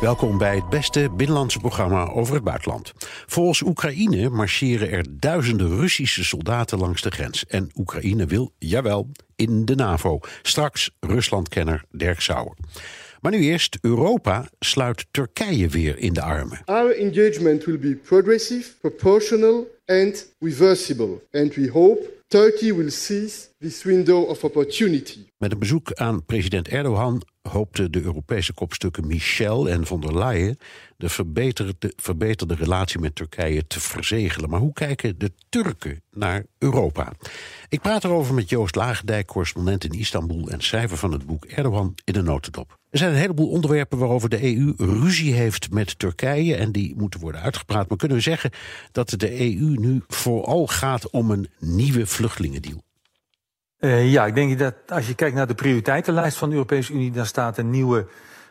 Welkom bij het beste binnenlandse programma over het buitenland. Volgens Oekraïne marcheren er duizenden Russische soldaten langs de grens. En Oekraïne wil, jawel, in de NAVO. Straks Ruslandkenner Dirk Sauer. Maar nu eerst, Europa sluit Turkije weer in de armen. Our engagement will be progressive, proportional and reversible. And we hope Turkey will seize this window of opportunity. Met een bezoek aan president Erdogan hoopten de Europese kopstukken Michel en von der Leyen de verbeterde, verbeterde relatie met Turkije te verzegelen. Maar hoe kijken de Turken naar Europa? Ik praat erover met Joost Lagendijk, correspondent in Istanbul en schrijver van het boek Erdogan in de notendop. Er zijn een heleboel onderwerpen waarover de EU ruzie heeft met Turkije en die moeten worden uitgepraat. Maar kunnen we zeggen dat de EU nu vooral gaat om een nieuwe vluchtelingendeal? Uh, ja, ik denk dat als je kijkt naar de prioriteitenlijst van de Europese Unie, dan staat een nieuwe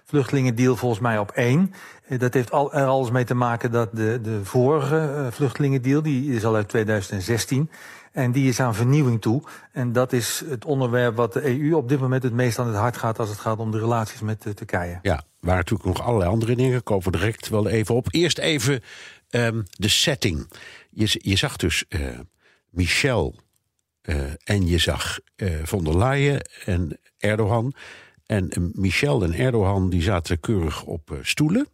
vluchtelingendeal volgens mij op één. Uh, dat heeft al, er alles mee te maken dat de, de vorige uh, vluchtelingendeal, die is al uit 2016. En die is aan vernieuwing toe. En dat is het onderwerp wat de EU op dit moment het meest aan het hart gaat als het gaat om de relaties met Turkije. Ja, waar natuurlijk nog allerlei andere dingen. Komen we direct wel even op. Eerst even um, de setting. Je, je zag dus Michel en je zag von der Leyen en Erdogan. En uh, Michel en Erdogan die zaten keurig op stoelen.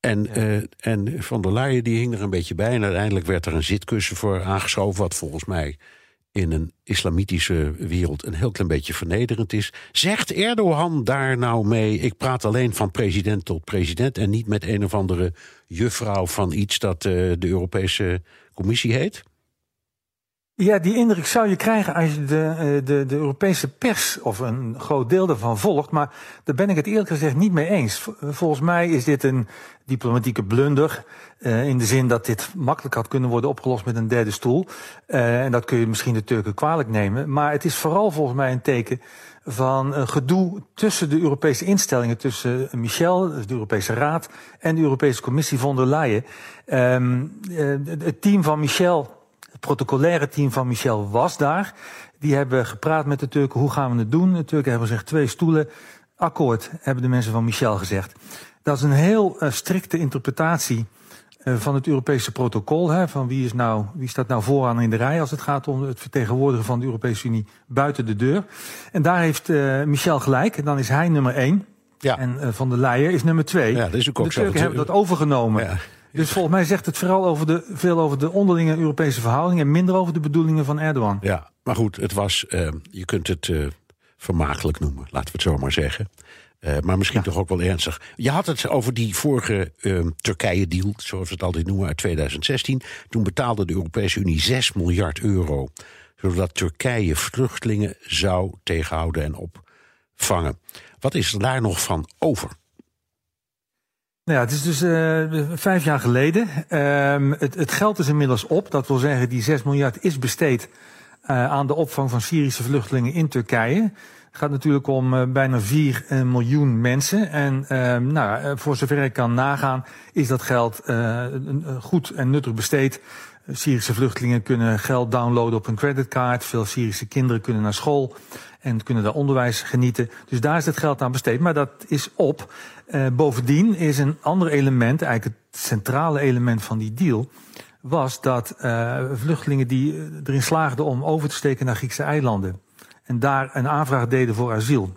En, ja. en van der Leyen die hing er een beetje bij. En uiteindelijk werd er een zitkussen voor aangeschoven. Wat volgens mij in een islamitische wereld een heel klein beetje vernederend is. Zegt Erdogan daar nou mee? Ik praat alleen van president tot president. En niet met een of andere juffrouw van iets dat de Europese Commissie heet? Ja, die indruk zou je krijgen als je de, de, de Europese pers of een groot deel daarvan volgt. Maar daar ben ik het eerlijk gezegd niet mee eens. Volgens mij is dit een diplomatieke blunder. Uh, in de zin dat dit makkelijk had kunnen worden opgelost met een derde stoel. En dat kun je misschien de Turken kwalijk nemen. Maar het is vooral volgens mij een teken van uh, gedoe tussen de Europese instellingen. Tussen Michel, de Europese Raad, en de Europese Commissie von der Leyen. Um, het team van Michel het protocolaire team van Michel was daar. Die hebben gepraat met de Turken. Hoe gaan we het doen? De Turken hebben gezegd twee stoelen. Akkoord, hebben de mensen van Michel gezegd. Dat is een heel uh, strikte interpretatie uh, van het Europese protocol. Hè, van wie, is nou, wie staat nou vooraan in de rij als het gaat om het vertegenwoordigen van de Europese Unie buiten de deur. En daar heeft uh, Michel gelijk. En dan is hij nummer één. Ja. En Van der Leyen is nummer twee. Ja, dat is ook de Turken hebben dat overgenomen. Ja. Dus volgens mij zegt het vooral over de, veel over de onderlinge Europese verhoudingen en minder over de bedoelingen van Erdogan. Ja, maar goed, het was, uh, je kunt het uh, vermakelijk noemen, laten we het zo maar zeggen. Uh, maar misschien ja. toch ook wel ernstig. Je had het over die vorige Turkije-deal, zoals we het altijd noemen, uit 2016. Toen betaalde de Europese Unie 6 miljard euro, zodat Turkije vluchtelingen zou tegenhouden en opvangen. Wat is er daar nog van over? Nou ja, het is dus uh, vijf jaar geleden. Uh, het, het, geld is inmiddels op. Dat wil zeggen, die 6 miljard is besteed uh, aan de opvang van Syrische vluchtelingen in Turkije. Het gaat natuurlijk om uh, bijna 4 miljoen mensen. En ehm, nou, voor zover ik kan nagaan, is dat geld goed en nuttig besteed. Syrische vluchtelingen kunnen geld downloaden op een creditcard. Veel Syrische kinderen kunnen naar school en kunnen daar onderwijs genieten. Dus daar is het geld aan besteed. Maar dat is op. Uh, bovendien is een ander element, eigenlijk het centrale element van die deal, was dat uh, vluchtelingen die erin slaagden om over te steken naar Griekse eilanden en daar een aanvraag deden voor asiel,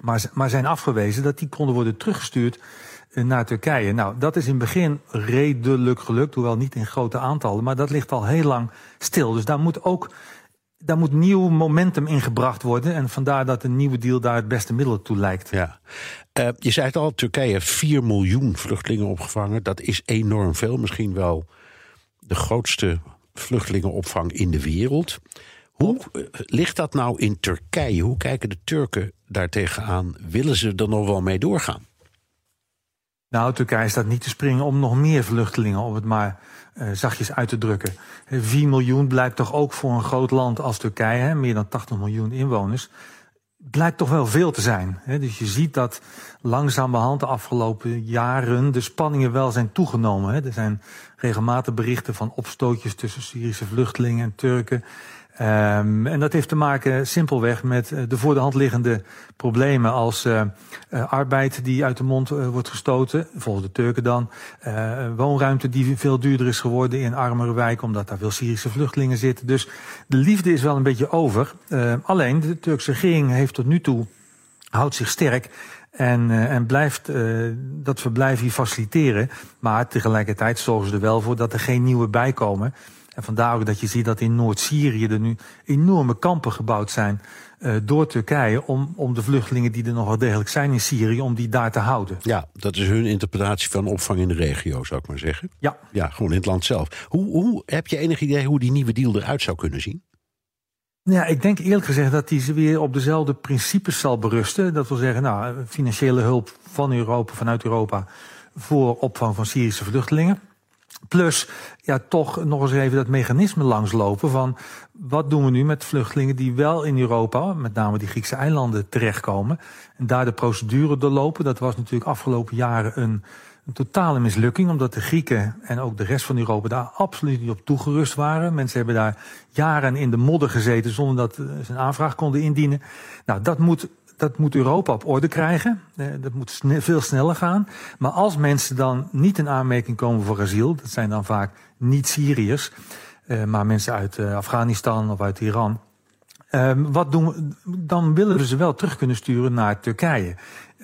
maar, maar zijn afgewezen, dat die konden worden teruggestuurd naar Turkije. Nou, dat is in het begin redelijk gelukt, hoewel niet in grote aantallen, maar dat ligt al heel lang stil. Dus daar moet ook daar moet nieuw momentum ingebracht worden. En vandaar dat een nieuwe deal daar het beste middel toe lijkt. Ja. Uh, je zei het al, Turkije heeft 4 miljoen vluchtelingen opgevangen. Dat is enorm veel. Misschien wel de grootste vluchtelingenopvang in de wereld. Hoe uh, ligt dat nou in Turkije? Hoe kijken de Turken daar tegenaan? Willen ze er nog wel mee doorgaan? Nou, Turkije staat niet te springen om nog meer vluchtelingen, om het maar uh, zachtjes uit te drukken. 4 miljoen blijkt toch ook voor een groot land als Turkije, hè, meer dan 80 miljoen inwoners, blijkt toch wel veel te zijn. Hè. Dus je ziet dat langzamerhand de afgelopen jaren de spanningen wel zijn toegenomen. Hè. Er zijn regelmatig berichten van opstootjes tussen Syrische vluchtelingen en Turken. Um, en dat heeft te maken simpelweg met eh, de voor de hand liggende problemen als uh, uh, arbeid die uit de mond wordt gestoten, volgens de Turken dan. woonruimte die veel duurder is geworden in armere wijken, omdat daar veel Syrische vluchtelingen zitten. Dus de liefde is wel een beetje over. alleen de Turkse regering heeft tot nu toe, houdt zich sterk en, en blijft dat verblijf hier faciliteren. Maar tegelijkertijd zorgen ze er wel voor dat er geen nieuwe bijkomen. En vandaar ook dat je ziet dat in Noord-Syrië er nu enorme kampen gebouwd zijn uh, door Turkije om, om de vluchtelingen die er nog wel degelijk zijn in Syrië, om die daar te houden. Ja, dat is hun interpretatie van opvang in de regio, zou ik maar zeggen. Ja. Ja, gewoon in het land zelf. Hoe, hoe, heb je enig idee hoe die nieuwe deal eruit zou kunnen zien? Ja, ik denk eerlijk gezegd dat die weer op dezelfde principes zal berusten. Dat wil zeggen, nou, financiële hulp van Europa, vanuit Europa, voor opvang van Syrische vluchtelingen. Plus, ja, toch nog eens even dat mechanisme langslopen van wat doen we nu met vluchtelingen die wel in Europa, met name die Griekse eilanden, terechtkomen. En daar de procedure doorlopen. Dat was natuurlijk afgelopen jaren een, een totale mislukking, omdat de Grieken en ook de rest van Europa daar absoluut niet op toegerust waren. Mensen hebben daar jaren in de modder gezeten zonder dat ze een aanvraag konden indienen. Nou, dat moet dat moet Europa op orde krijgen. Eh, dat moet veel sneller gaan. Maar als mensen dan niet in aanmerking komen voor asiel, dat zijn dan vaak niet Syriërs, eh, maar mensen uit eh, Afghanistan of uit Iran. Ehm, wat doen we? Dan willen we ze wel terug kunnen sturen naar Turkije.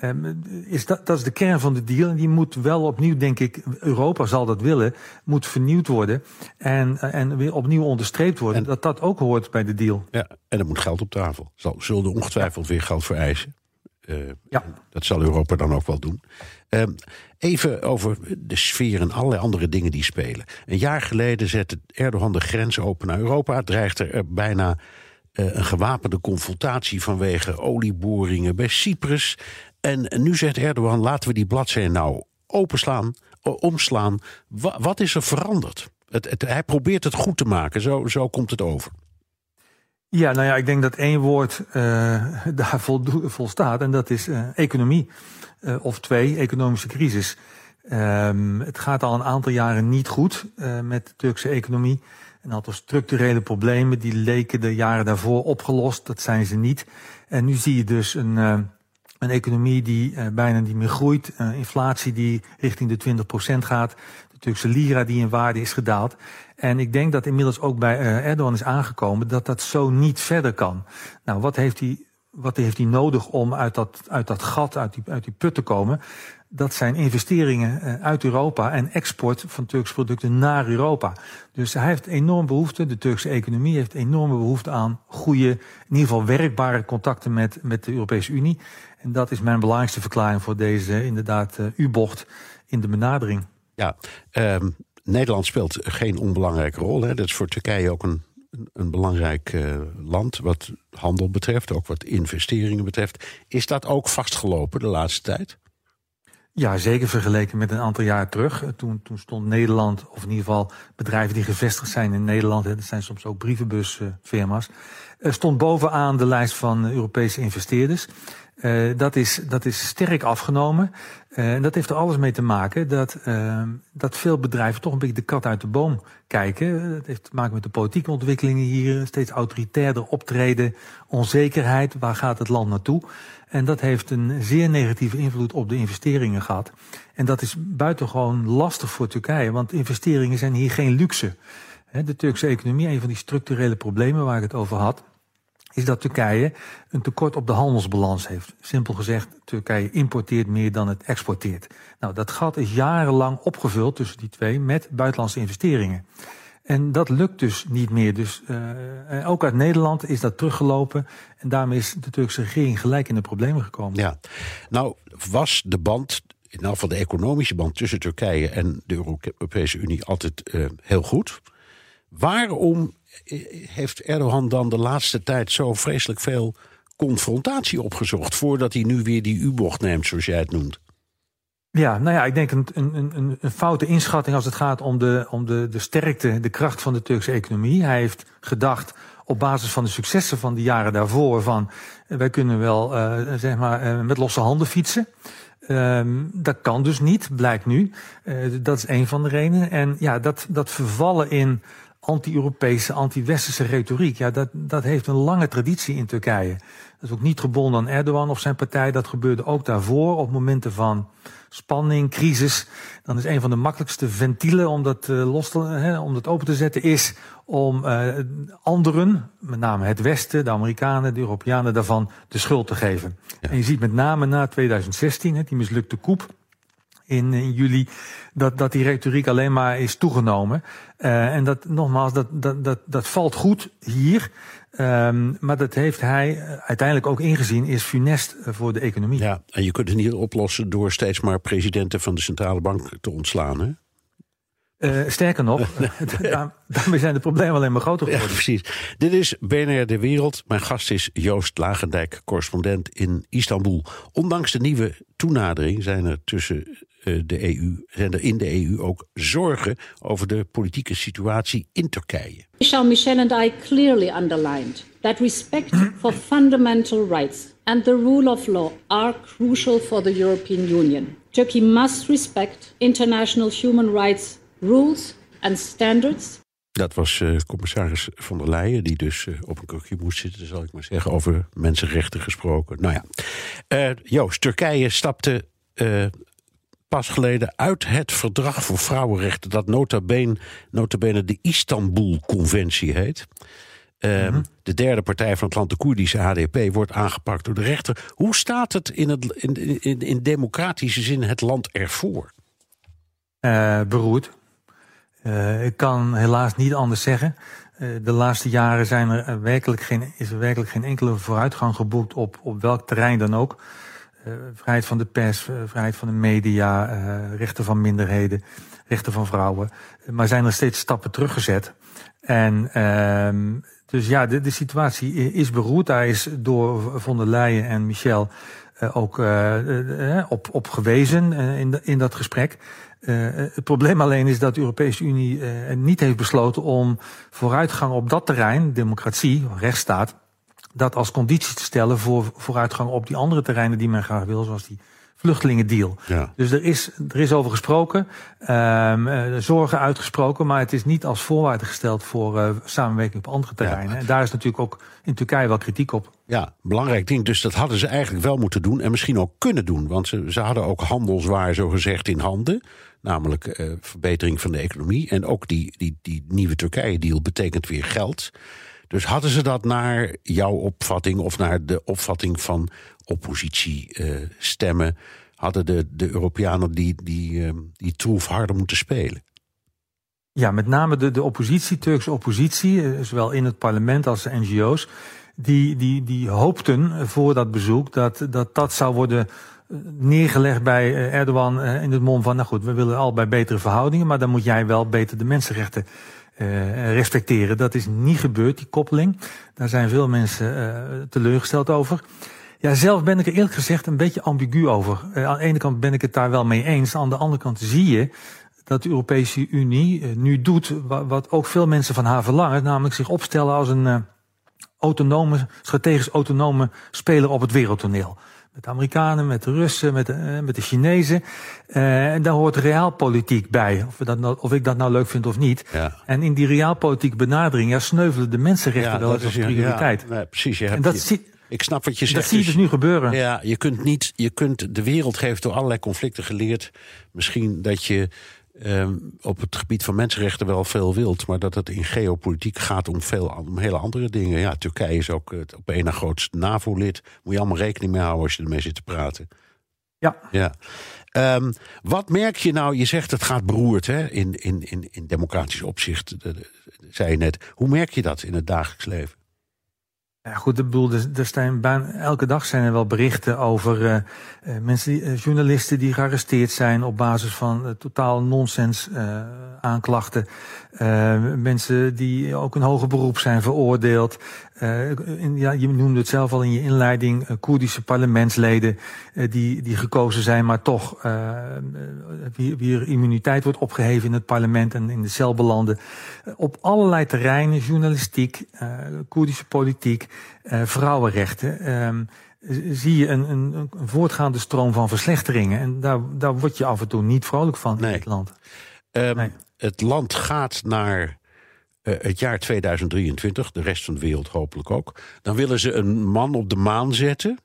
Ehm, is dat, dat is de kern van de deal. En die moet wel opnieuw, denk ik, Europa zal dat willen, moet vernieuwd worden. En, en weer opnieuw onderstreept worden. dat dat ook hoort bij de deal. Ja, en er moet geld op tafel. Zal, zullen er ongetwijfeld weer geld voor eisen. Uh, ja. Dat zal Europa dan ook wel doen. Uh, even over de sfeer en allerlei andere dingen die spelen. Een jaar geleden zette Erdogan de grens open naar Europa. Dreigt er bijna uh, een gewapende confrontatie vanwege olieboringen bij Cyprus. En nu zegt Erdogan: laten we die bladzijde nou openslaan, omslaan. wat is er veranderd? Het, hij probeert het goed te maken, zo, zo komt het over. Ja, nou ja, ik denk dat één woord uh, daar volstaat en dat is uh, economie. Uh, of twee, economische crisis. Um, het gaat al een aantal jaren niet goed met de Turkse economie. Een aantal structurele problemen die leken de jaren daarvoor opgelost. Dat zijn ze niet. En nu zie je dus een, een economie die uh, bijna niet meer groeit. Uh, inflatie die richting de 20% gaat. De Turkse lira die in waarde is gedaald. En ik denk dat inmiddels ook bij uh, Erdogan is aangekomen dat dat zo niet verder kan. Nou, wat heeft hij, wat heeft hij nodig om uit dat, uit dat gat, uit die, uit die put te komen? dat zijn investeringen uit Europa en export van Turkse producten naar Europa. Dus hij heeft enorm behoefte, de Turkse economie heeft enorme behoefte aan goede, in ieder geval werkbare contacten met, met de Europese Unie. En dat is mijn belangrijkste verklaring voor deze inderdaad uh, U-bocht in de benadering. Ja, um, Nederland speelt geen onbelangrijke rol. Hè. Dat is voor Turkije ook een, een belangrijk uh, land wat handel betreft, ook wat investeringen betreft. Is dat ook vastgelopen de laatste tijd? Ja, zeker vergeleken met een aantal jaar terug. Toen, toen stond Nederland, of in ieder geval bedrijven die gevestigd zijn in Nederland, hè, dat zijn soms ook brievenbusfirma's, uh, stond bovenaan de lijst van Europese investeerders. Uh, dat, is, dat is sterk afgenomen. Uh, en dat heeft er alles mee te maken dat, uh, dat veel bedrijven toch een beetje de kat uit de boom kijken. Dat heeft te maken met de politieke ontwikkelingen hier, steeds autoritairder optreden, onzekerheid, waar gaat het land naartoe? En dat heeft een zeer negatieve invloed op de investeringen gehad. En dat is buitengewoon lastig voor Turkije, want investeringen zijn hier geen luxe. De Turkse economie, een van die structurele problemen waar ik het over had, is dat Turkije een tekort op de handelsbalans heeft. Simpel gezegd, Turkije importeert meer dan het exporteert. Nou, dat gat is jarenlang opgevuld tussen die twee met buitenlandse investeringen. En dat lukt dus niet meer. Dus uh, ook uit Nederland is dat teruggelopen. En daarmee is de Turkse regering gelijk in de problemen gekomen. Ja, nou was de band, in geval de economische band tussen Turkije en de Europese Unie altijd uh, heel goed. Waarom heeft Erdogan dan de laatste tijd zo vreselijk veel confrontatie opgezocht voordat hij nu weer die U-bocht neemt, zoals jij het noemt? Ja, nou ja, ik denk een, een, een, een foute inschatting als het gaat om, de, om de, de sterkte, de kracht van de Turkse economie. Hij heeft gedacht op basis van de successen van de jaren daarvoor van wij kunnen wel uh, zeg maar uh, met losse handen fietsen. Um, dat kan dus niet, blijkt nu. Dat is een van de redenen. En ja, dat, dat vervallen in anti-Europese, anti-westerse retoriek, ja, dat, dat heeft een lange traditie in Turkije. Dat is ook niet gebonden aan Erdogan of zijn partij. Dat gebeurde ook daarvoor op momenten van spanning, crisis. Dan is een van de makkelijkste ventielen om dat, uh, los te, hè, om dat open te zetten, is om uh, anderen, met name het Westen, de Amerikanen, de Europeanen, daarvan de schuld te geven. Ja. En je ziet met name na 2016, hè, die mislukte koep in, in juli, dat, dat die retoriek alleen maar is toegenomen. Uh, en dat, nogmaals, dat, dat, dat, dat valt goed hier. Um, maar dat heeft hij uiteindelijk ook ingezien, is funest voor de economie. Ja, en je kunt het niet oplossen door steeds maar presidenten van de centrale bank te ontslaan. Hè? Uh, sterker nog, daar, daarmee zijn de problemen alleen maar groter geworden. Ja, precies. Dit is BNR De Wereld. Mijn gast is Joost Lagendijk, correspondent in Istanbul. Ondanks de nieuwe toenadering zijn er tussen de EU, zijn er in de EU ook zorgen over de politieke situatie in Turkije. Michel Michel and I clearly underlined that respect for fundamental rights and the rule of law are crucial for the European Union. Turkey must respect international human rights rules and standards. Dat was uh, commissaris von der Leyen, die dus uh, op een krukje moest zitten, zal ik maar zeggen, over mensenrechten gesproken. Nou ja, uh, Joost, Turkije stapte pas geleden uit het verdrag voor vrouwenrechten, dat nota bene, nota bene de Istanbul-conventie heet. Uh, mm -hmm. De derde partij van het land, de Koerdische HDP, wordt aangepakt door de rechter. Hoe staat het in, het, in, in, in democratische zin het land ervoor? Uh, beroerd. Uh, ik kan helaas niet anders zeggen. Uh, de laatste jaren zijn er werkelijk geen, is er werkelijk geen enkele vooruitgang geboekt op, op welk terrein dan ook. Uh, vrijheid van de pers, uh, vrijheid van de media, uh, rechten van minderheden, rechten van vrouwen. maar zijn er steeds stappen teruggezet. En ehm, dus ja, de, de situatie is beroerd. Daar is door von der Leyen en Michel ook op, op gewezen in, in dat gesprek. het probleem alleen is dat de Europese Unie niet heeft besloten om vooruitgang op dat terrein, democratie, rechtsstaat, dat als conditie te stellen voor vooruitgang op die andere terreinen die men graag wil, zoals die vluchtelingendeal. Ja. Dus er is, er is over gesproken, um, zorgen uitgesproken, maar het is niet als voorwaarde gesteld voor uh, samenwerking op andere terreinen. Ja. En daar is natuurlijk ook in Turkije wel kritiek op. Ja, belangrijk ding. Dus dat hadden ze eigenlijk wel moeten doen en misschien ook kunnen doen. Want ze, ze hadden ook handelswaar zo gezegd in handen. Namelijk uh, verbetering van de economie. En ook die, die, die nieuwe Turkije-deal betekent weer geld. Dus hadden ze dat naar jouw opvatting of naar de opvatting van oppositiestemmen, hadden de, de Europeanen die, die, uh, die troef harder moeten spelen? Ja, met name de, de oppositie, Turkse oppositie, zowel in het parlement als de NGO's, die, die, die hoopten voor dat bezoek dat dat, dat zou worden neergelegd bij Erdogan in het mom van, nou goed, we willen al bij betere verhoudingen, maar dan moet jij wel beter de mensenrechten uh, respecteren. Dat is niet gebeurd, die koppeling. Daar zijn veel mensen uh, teleurgesteld over. Ja, zelf ben ik er eerlijk gezegd een beetje ambigu over. Uh, aan de ene kant ben ik het daar wel mee eens. Aan de andere kant zie je dat de Europese Unie nu doet wat, wat ook veel mensen van haar verlangen. Namelijk zich opstellen als een autonome, strategisch autonome speler op het wereldtoneel. Met de Amerikanen, met de Russen, met de, uh, met de Chinezen. Uh, en daar hoort realpolitiek bij. Of, we dat nou, of ik dat nou leuk vind of niet. Ja. En in die realpolitieke benadering ja, sneuvelen de mensenrechten ja, wel als prioriteit. Ja, nee, precies. Je hebt en dat je, zie, ik snap wat je zegt. Dat zie je dus nu gebeuren. Ja, je kunt niet, je kunt, de wereld heeft door allerlei conflicten geleerd. Misschien dat je um, op het gebied van mensenrechten wel veel wilt, maar dat het in geopolitiek gaat om, veel, om hele andere dingen. Ja, Turkije is ook het op een na grootste NAVO-lid. Moet je allemaal rekening mee houden als je ermee zit te praten. Ja. ja. Um, wat merk je nou? Je zegt het gaat beroerd hè? In, in, in, in democratisch opzicht, de, de, zei je net. Hoe merk je dat in het dagelijks leven? Ja, goed, ik bedoel, er, zijn elke dag zijn er wel berichten over uh, uh, mensen, die, uh, journalisten die gearresteerd zijn op basis van totaal nonsens aanklachten. mensen die ook een hoger beroep zijn veroordeeld. In, ja, je noemde het zelf al in je inleiding, Koerdische parlementsleden die, die gekozen zijn, maar toch wie, wie immuniteit wordt opgeheven in het parlement en in de cel belanden. op allerlei terreinen, journalistiek, Koerdische politiek uh, vrouwenrechten, um, zie je een, een, een, voortgaande stroom van verslechteringen. En daar, daar word je af en toe niet vrolijk van nee. in het land. Um, nee. Het land gaat naar uh, het jaar 2023, de rest van de wereld hopelijk ook. Dan willen ze een man op de maan zetten,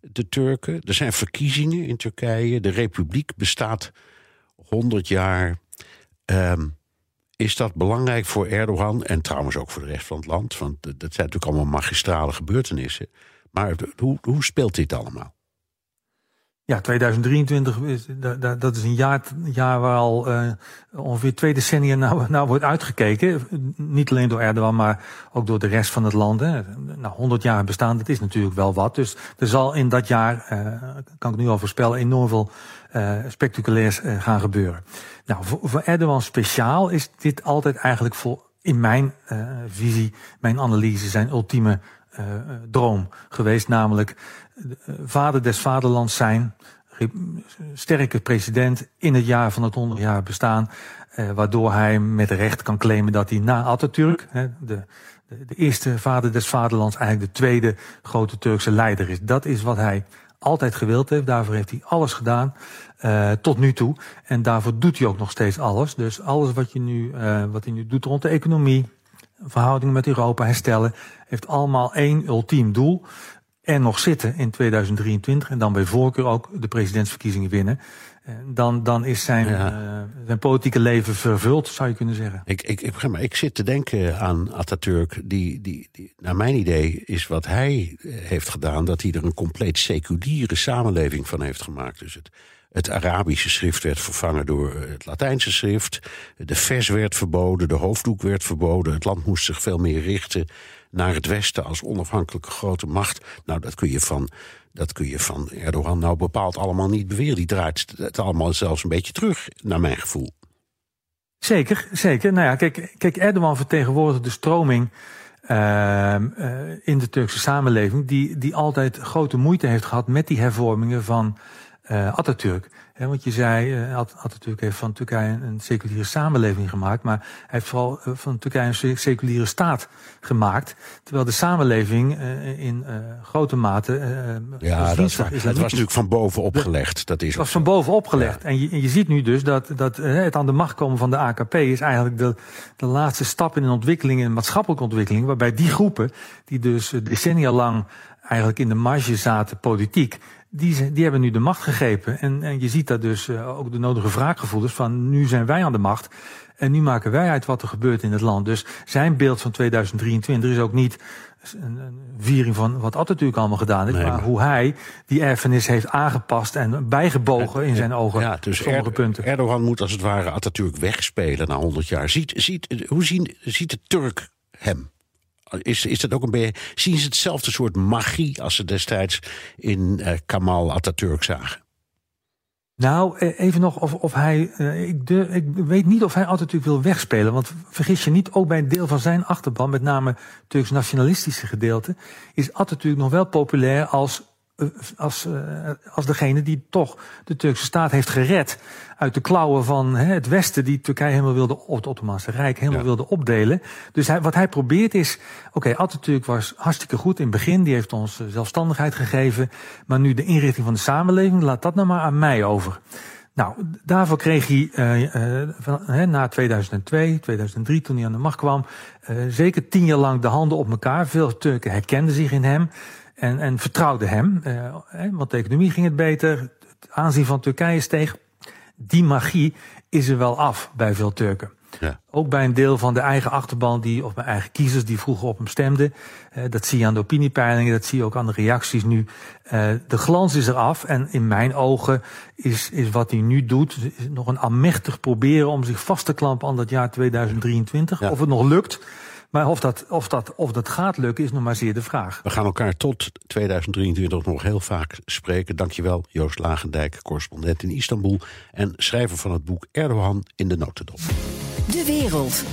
de Turken. Er zijn verkiezingen in Turkije. De republiek bestaat 100 jaar. Um, is dat belangrijk voor Erdogan en trouwens ook voor de rest van het land? Want dat zijn natuurlijk allemaal magistrale gebeurtenissen. Maar hoe, hoe speelt dit allemaal? Ja, 2023 is, dat, is een jaar, jaar waar al uh, ongeveer twee decennia naar, naar wordt uitgekeken. Niet alleen door Erdogan, maar ook door de rest van het land. Hè. Nou, 100 jaar bestaan, dat is natuurlijk wel wat. Dus er zal in dat jaar, uh, kan ik nu al voorspellen, enorm veel uh, spectaculairs gaan gebeuren. Nou, voor, voor Erdogan speciaal is dit altijd eigenlijk voor, in mijn visie, mijn analyse, zijn ultieme droom geweest. Namelijk vader des vaderlands zijn, sterke president in het jaar van het 100 jaar bestaan, eh, waardoor hij met recht kan claimen dat hij na Atatürk, de, de, eerste vader des vaderlands, eigenlijk de tweede grote Turkse leider is. Dat is wat hij altijd gewild heeft. Daarvoor heeft hij alles gedaan tot nu toe. En daarvoor doet hij ook nog steeds alles. Dus alles wat, je nu, wat hij nu doet rond de economie, verhoudingen met Europa herstellen, heeft allemaal één ultiem doel er nog zitten in 2023 en dan bij voorkeur ook de presidentsverkiezingen winnen. Dan, dan is zijn, ja. uh, zijn politieke leven vervuld, zou je kunnen zeggen. Ik, ik, ik, maar ik zit te denken aan Atatürk. Die, die, die, naar mijn idee is wat hij heeft gedaan... dat hij er een compleet seculiere samenleving van heeft gemaakt. Dus het, het Arabische schrift werd vervangen door het Latijnse schrift. De vers werd verboden, de hoofddoek werd verboden. Het land moest zich veel meer richten naar het Westen als onafhankelijke grote macht. Nou, dat kun je van, dat kun je van Erdogan nou bepaald allemaal niet beweren. Die draait het allemaal zelfs een beetje terug, naar mijn gevoel. Zeker, zeker. Nou ja, kijk, kijk Erdogan vertegenwoordigt de stroming uh, uh, in de Turkse samenleving... Die, die altijd grote moeite heeft gehad met die hervormingen van uh, Atatürk. He, want je zei, uh, Atatürk heeft van Turkije een, een seculiere samenleving gemaakt, maar hij heeft vooral uh, van Turkije een seculiere staat gemaakt. Terwijl de samenleving in grote mate. ja, dat, is, het was natuurlijk van boven opgelegd. Dat is het was van boven opgelegd. Ja. En, je, en je ziet nu dus dat, dat het aan de macht komen van de AKP is eigenlijk de, de laatste stap in een ontwikkeling, in een maatschappelijke ontwikkeling, waarbij die groepen, die dus decennia lang eigenlijk in de marge zaten politiek, die, die hebben nu de macht gegrepen. En, en je ziet daar dus uh, ook de nodige wraakgevoelens van nu zijn wij aan de macht. En nu maken wij uit wat er gebeurt in het land. Dus zijn beeld van 2023 is ook niet een, een viering van wat Atatürk allemaal gedaan heeft. Nee, maar, maar hoe hij die erfenis heeft aangepast en bijgebogen in zijn ogen. Ja, dus sommige punten. Erdogan moet als het ware Atatürk wegspelen na 100 jaar. Ziet, ziet, hoe zien, ziet de Turk hem? Is, is dat ook een beetje. Zien ze hetzelfde soort magie als ze destijds in uh, Kamal Atatürk zagen? Nou, even nog of, of hij. Uh, ik, de, ik weet niet of hij Atatürk wil wegspelen. Want vergis je niet, ook bij een deel van zijn achterban, met name Turks nationalistische gedeelte, is Atatürk nog wel populair als als, uh, als degene die toch de Turkse staat heeft gered uit de klauwen van hè, het Westen, die Turkije helemaal wilde, of het Ottomaanse Rijk helemaal ja. wilde opdelen. Dus hij, wat hij probeert is, oké, okay, Atatürk was hartstikke goed in het begin, die heeft ons zelfstandigheid gegeven, maar nu de inrichting van de samenleving, laat dat nou maar aan mij over. Nou, daarvoor kreeg hij na 2002, 2003, toen hij aan de macht kwam, zeker tien jaar lang de handen op elkaar. Veel Turken herkenden zich in hem en, en vertrouwden hem. Uh, want de economie ging het beter, het aanzien van Turkije steeg. Die magie is er wel af bij veel Turken. Ja. Ook bij een deel van de eigen achterban, die, of bij eigen kiezers die vroeger op hem stemden. Uh, dat zie je aan de opiniepeilingen, dat zie je ook aan de reacties nu. Uh, de glans is eraf en in mijn ogen is, is wat hij nu doet nog een aanmächtig proberen om zich vast te klampen aan dat jaar 2023. Ja. Of het nog lukt. Maar of dat, of, dat, of dat gaat lukken is nog maar zeer de vraag. We gaan elkaar tot 2023 nog heel vaak spreken. Dankjewel, Joost Lagendijk, correspondent in Istanbul... en schrijver van het boek Erdogan in de notendop. De wereld.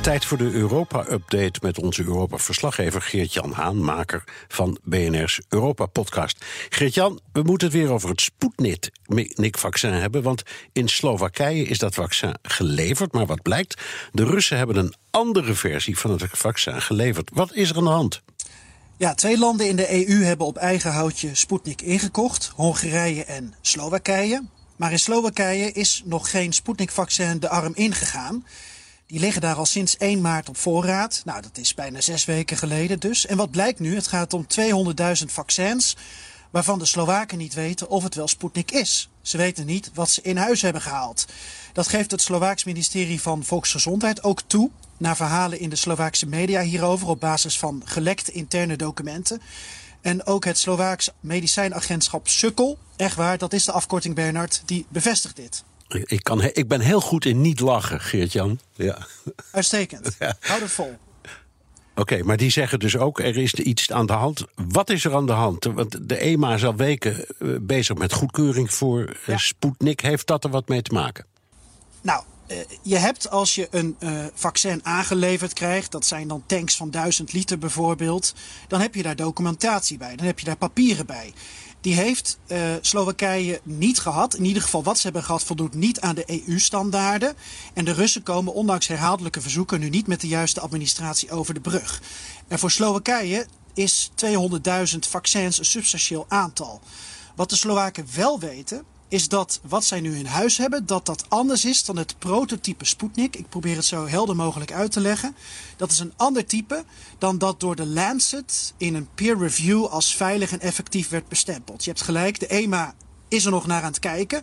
Tijd voor de Europa-update met onze Europa-verslaggever Geert-Jan Haan, maker van BNR's Europa-podcast. Geert-Jan, we moeten het weer over het Sputnik-vaccin hebben, want in Slowakije is dat vaccin geleverd. Maar wat blijkt, de Russen hebben een andere versie van het vaccin geleverd. Wat is er aan de hand? Ja, twee landen in de EU hebben op eigen houtje Sputnik ingekocht: Hongarije en Slowakije. Maar in Slowakije is nog geen Sputnik-vaccin de arm ingegaan. Die liggen daar al sinds 1 maart op voorraad. Nou, dat is bijna zes weken geleden dus. En wat blijkt nu? Het gaat om 200.000 vaccins waarvan de Slowaken niet weten of het wel Sputnik is. Ze weten niet wat ze in huis hebben gehaald. Dat geeft het Slovaaks ministerie van Volksgezondheid ook toe. Naar verhalen in de Slovaakse media hierover op basis van gelekte interne documenten. En ook het Slovaaks medicijnagentschap Sukkel, echt waar, dat is de afkorting Bernard, die bevestigt dit. Ik, kan, ik ben heel goed in niet lachen, Geert-Jan. Ja. Uitstekend. Houd het vol. Oké, maar die zeggen dus ook, er is iets aan de hand. Wat is er aan de hand? Want de EMA is al weken eh, bezig met goedkeuring voor eh, ja. Sputnik. Heeft dat er wat mee te maken? Nou, eh, je hebt als je een vaccin aangeleverd krijgt, dat zijn dan tanks van 1000 liter bijvoorbeeld, dan heb je daar documentatie bij, dan heb je daar papieren bij. Die heeft uh, Slowakije niet gehad. In ieder geval wat ze hebben gehad voldoet niet aan de EU-standaarden. En de Russen komen ondanks herhaaldelijke verzoeken nu niet met de juiste administratie over de brug. En voor Slowakije is 200.000 vaccins een substantieel aantal. Wat de Slowaken wel weten is dat wat zij nu in huis hebben, dat dat anders is dan het prototype Sputnik. Ik probeer het zo helder mogelijk uit te leggen. Dat is een ander type dan dat door de Lancet in een peer review als veilig en effectief werd bestempeld. Je hebt gelijk, de EMA is er nog naar aan het kijken.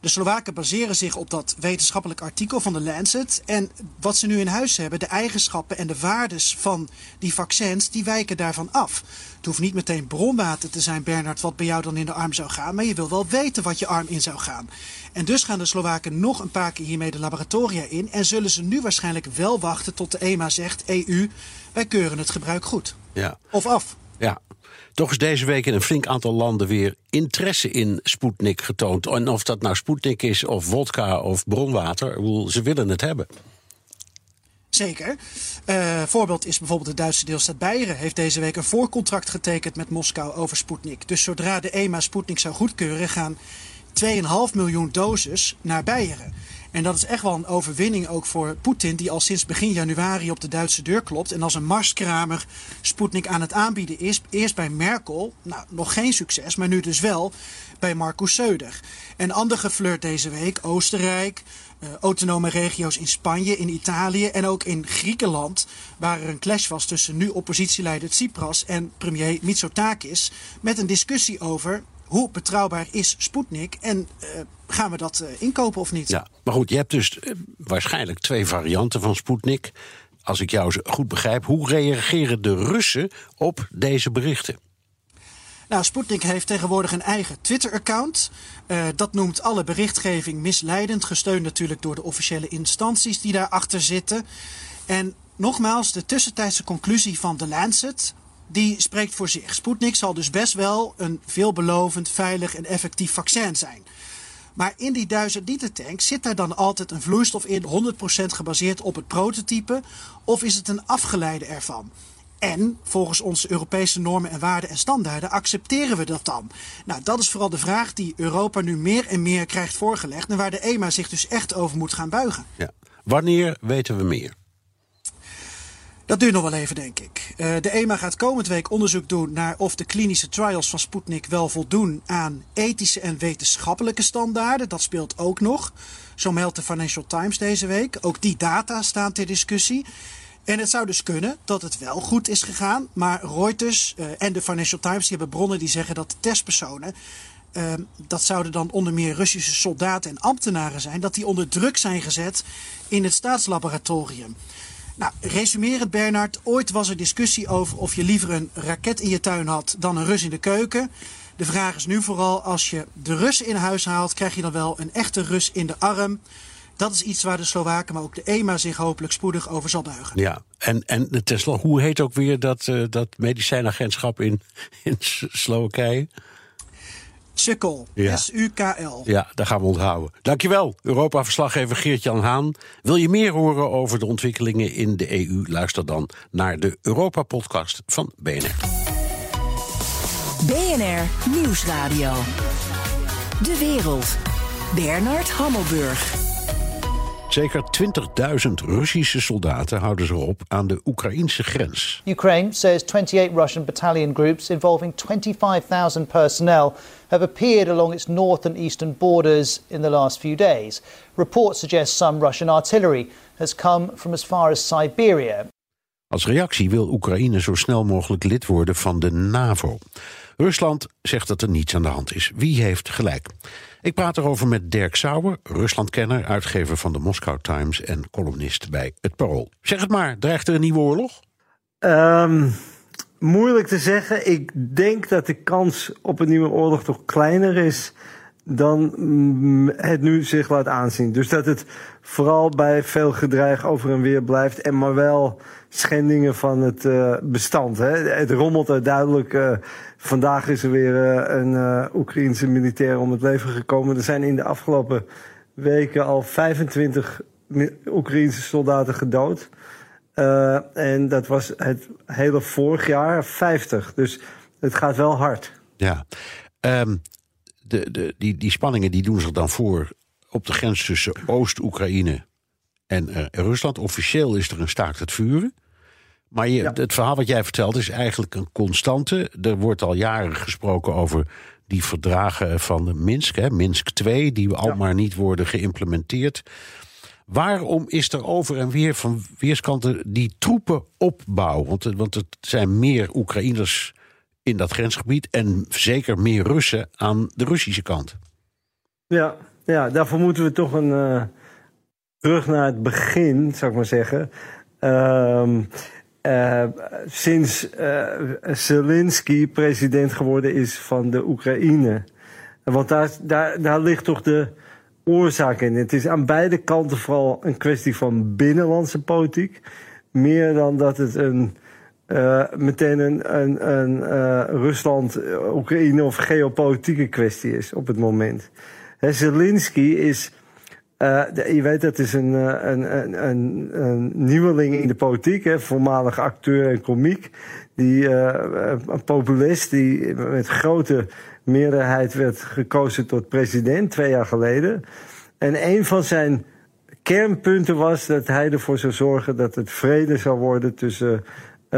De Slowaken baseren zich op dat wetenschappelijk artikel van de Lancet. En wat ze nu in huis hebben, de eigenschappen en de waardes van die vaccins, die wijken daarvan af. Het hoeft niet meteen bronwater te zijn, Bernard, wat bij jou dan in de arm zou gaan. Maar je wil wel weten wat je arm in zou gaan. En dus gaan de Slowaken nog een paar keer hiermee de laboratoria in. En zullen ze nu waarschijnlijk wel wachten tot de EMA zegt: EU, wij keuren het gebruik goed. Ja. Of af. Toch is deze week in een flink aantal landen weer interesse in Sputnik getoond. En of dat nou Sputnik is, of vodka of bronwater, ze willen het hebben. Zeker. Uh, voorbeeld is bijvoorbeeld de Duitse deelstaat Beieren. Heeft deze week een voorcontract getekend met Moskou over Sputnik. Dus zodra de EMA Sputnik zou goedkeuren, gaan 2,5 miljoen doses naar Beieren. En dat is echt wel een overwinning ook voor Poetin, die al sinds begin januari op de Duitse deur klopt. En als een marskramer Sputnik aan het aanbieden is. Eerst bij Merkel, nou nog geen succes, maar nu dus wel bij Marcus Söder. En ander geflirt deze week, Oostenrijk, uh, autonome regio's in Spanje, in Italië en ook in Griekenland, waar er een clash was tussen nu oppositieleider Tsipras en premier Mitsotakis, met een discussie over hoe betrouwbaar is Sputnik en uh, gaan we dat uh, inkopen of niet? Ja, maar goed, je hebt dus uh, waarschijnlijk twee varianten van Sputnik. Als ik jou goed begrijp, hoe reageren de Russen op deze berichten? Nou, Sputnik heeft tegenwoordig een eigen Twitter-account. Uh, dat noemt alle berichtgeving misleidend, gesteund natuurlijk door de officiële instanties die daarachter zitten. En nogmaals, de tussentijdse conclusie van The Lancet, die spreekt voor zich. Sputnik zal dus best wel een veelbelovend, veilig en effectief vaccin zijn. Maar in die 1000 liter tank zit daar dan altijd een vloeistof in, 100% gebaseerd op het prototype, of is het een afgeleide ervan? En volgens onze Europese normen en waarden en standaarden accepteren we dat dan? Nou, dat is vooral de vraag die Europa nu meer en meer krijgt voorgelegd en waar de EMA zich dus echt over moet gaan buigen. Ja. Wanneer weten we meer? Dat duurt nog wel even, denk ik. Uh, de EMA gaat komend week onderzoek doen naar of de klinische trials van Sputnik wel voldoen aan ethische en wetenschappelijke standaarden. Dat speelt ook nog. Zo meldt de Financial Times deze week. Ook die data staan ter discussie. En het zou dus kunnen dat het wel goed is gegaan. Maar Reuters uh, en de Financial Times die hebben bronnen die zeggen dat de testpersonen. Uh, dat zouden dan onder meer Russische soldaten en ambtenaren zijn. Dat die onder druk zijn gezet in het staatslaboratorium. Nou, resumerend Bernard, ooit was er discussie over of je liever een raket in je tuin had dan een Rus in de keuken. De vraag is nu vooral, als je de Russen in huis haalt, krijg je dan wel een echte Rus in de arm. Dat is iets waar de Slowaken, maar ook de EMA zich hopelijk spoedig over zal buigen. Ja, en, en tenslotte, hoe heet ook weer dat, uh, dat medicijnagentschap in, in Slowakije? Sukkel, ja. S-U-K-L. Ja, daar gaan we onthouden. Dankjewel, Europa-verslaggever Geert-Jan Haan. Wil je meer horen over de ontwikkelingen in de EU? Luister dan naar de Europa-podcast van BNR. BNR Nieuwsradio. De wereld. Bernard Hammelburg. Zeker 20.000 Russische soldaten houden zich op aan de Oekraïnse grens. Ukraine says 28 Russian battalion groups involving 25,000 personnel have appeared along its north and eastern borders in the last few days. Reports suggest some Russian artillery has come from as far as Siberia. Als reactie wil Oekraïne zo snel mogelijk lid worden van de NAVO. Rusland zegt dat er niets aan de hand is. Wie heeft gelijk? Ik praat erover met Dirk Sauer, Ruslandkenner, uitgever van de Moscow Times en columnist bij Het Parool. Zeg het maar, dreigt er een nieuwe oorlog? Um, moeilijk te zeggen. Ik denk dat de kans op een nieuwe oorlog toch kleiner is dan mm, het nu zich laat aanzien. Dus dat het vooral bij veel gedreig over en weer blijft en maar wel schendingen van het uh, bestand. Hè. Het rommelt er duidelijk. Uh, vandaag is er weer uh, een Oekraïense militair om het leven gekomen. Er zijn in de afgelopen weken al 25 Oekraïense soldaten gedood. en dat was het hele vorig jaar 50. Dus het gaat wel hard. Ja. Um, de, de, die, die spanningen die doen zich dan voor op de grens tussen Oost-Oekraïne en uh, Rusland. Officieel is er een staakt het vuren. Maar je, het verhaal wat jij vertelt is eigenlijk een constante. Er wordt al jaren gesproken over die verdragen van Minsk, hè, Minsk 2, die al maar niet worden geïmplementeerd. Waarom is er over en weer van weerskanten die troepenopbouw? Want, want het zijn meer Oekraïners in dat grensgebied en zeker meer Russen aan de Russische kant. Ja, ja daarvoor moeten we toch een uh, terug naar het begin, zou ik maar zeggen. Uh, uh, sinds uh, Zelensky president geworden is van de Oekraïne. Want daar, daar, daar ligt toch de oorzaak in. Het is aan beide kanten vooral een kwestie van binnenlandse politiek. Meer dan dat het een uh, meteen een, een, een uh, Rusland, Oekraïne of geopolitieke kwestie is op het moment. He, Zelensky is, je weet dat is een, een, een, een, nieuweling in de politiek, hè, voormalig acteur en komiek. Die, een populist die met grote meerderheid werd gekozen tot president twee jaar geleden. En een van zijn kernpunten was dat hij ervoor zou zorgen dat het vrede zou worden tussen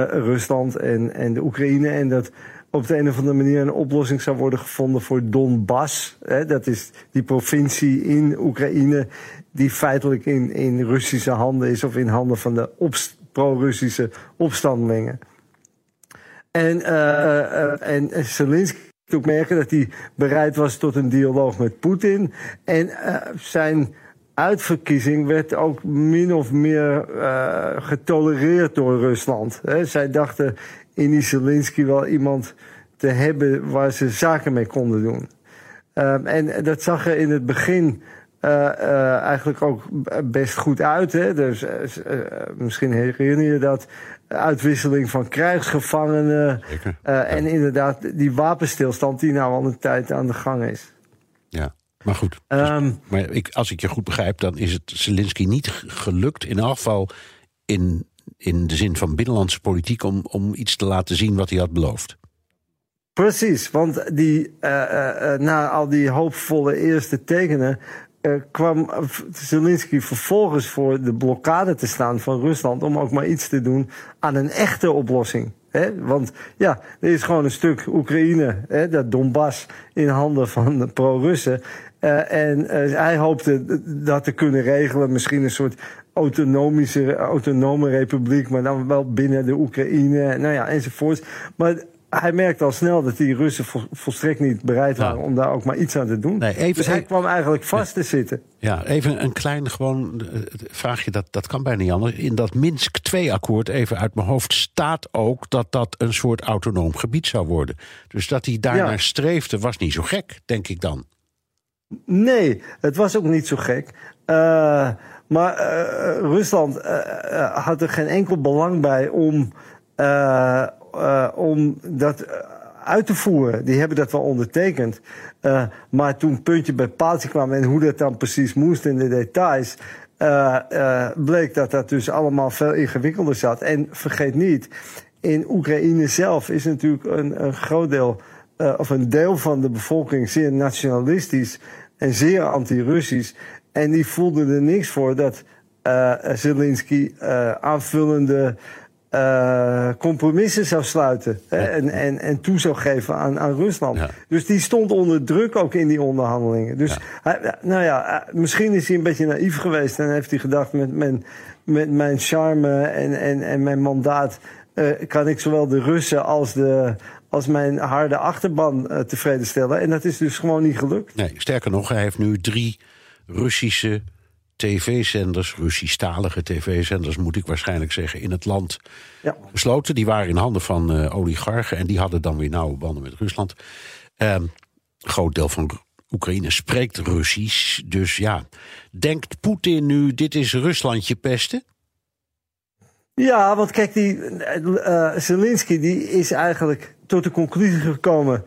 Rusland en, en de Oekraïne. En dat op de een of andere manier een oplossing zou worden gevonden voor Donbass. Hè, dat is die provincie in Oekraïne die feitelijk in, in Russische handen is of in handen van de pro-Russische opstandelingen. En, uh, uh, en Zelensky ook merken dat hij bereid was tot een dialoog met Poetin. En zijn uitverkiezing werd ook min of meer uh, getolereerd door Rusland. He, zij dachten in Zelensky wel iemand te hebben waar ze zaken mee konden doen. Um, en dat zag er in het begin uh, uh, eigenlijk ook best goed uit. Hè? Dus misschien herinner je dat. Uitwisseling van krijgsgevangenen. en inderdaad, die wapenstilstand die nou al een tijd aan de gang is. Maar goed, um, maar ik, als ik je goed begrijp, dan is het Zelensky niet gelukt, in elk geval in, in de zin van binnenlandse politiek, om, om iets te laten zien wat hij had beloofd. Precies, want die, uh, uh, na al die hoopvolle eerste tekenen uh, kwam Zelensky vervolgens voor de blokkade te staan van Rusland om ook maar iets te doen aan een echte oplossing. He, want ja, er is gewoon een stuk Oekraïne, he, dat Donbass, in handen van de pro-Russen. Uh, en uh, hij hoopte dat te kunnen regelen. Misschien een soort autonomische, autonome republiek, maar dan wel binnen de Oekraïne. Nou ja, enzovoort. Maar hij merkte al snel dat die Russen volstrekt niet bereid waren om daar ook maar iets aan te doen. Nee, even, dus hij kwam eigenlijk vast te zitten. Ja, even een klein gewoon uh, vraagje, dat, dat kan bijna niet anders. In dat Minsk 2-akkoord, even uit mijn hoofd, staat ook dat dat een soort autonoom gebied zou worden. Dus dat hij daarnaar ja. streefde, was niet zo gek, denk ik dan. Nee, het was ook niet zo gek. Uh, maar uh, Rusland uh, had er geen enkel belang bij om, om dat uit te voeren. Die hebben dat wel ondertekend. maar toen puntje bij paaltje kwam en hoe dat dan precies moest in de details. bleek dat dat dus allemaal veel ingewikkelder zat. En vergeet niet, in Oekraïne zelf is natuurlijk een, een groot deel, of een deel van de bevolking zeer nationalistisch en zeer anti-Russisch. En die voelden er niks voor dat uh, Zelensky uh, aanvullende uh, compromissen zou sluiten. Ja. En, en, en toe zou geven aan, aan Rusland. Ja. Dus die stond onder druk ook in die onderhandelingen. Dus ja. Hij, nou ja, misschien is hij een beetje naïef geweest en heeft hij gedacht: met mijn, met mijn charme en, en, en mijn mandaat kan ik zowel de Russen als de, als mijn harde achterban uh, tevreden stellen. En dat is dus gewoon niet gelukt. Nee, sterker nog, hij heeft nu drie Russische tv-zenders, Russisch-talige tv-zenders moet ik waarschijnlijk zeggen, in het land ja. besloten. Die waren in handen van uh, oligarchen en die hadden dan weer nauwe banden met Rusland. Uh, een groot deel van Oekraïne spreekt Russisch. Dus ja, denkt Poetin nu, dit is Ruslandje pesten? Ja, want kijk, die uh, Zelensky die is eigenlijk tot de conclusie gekomen...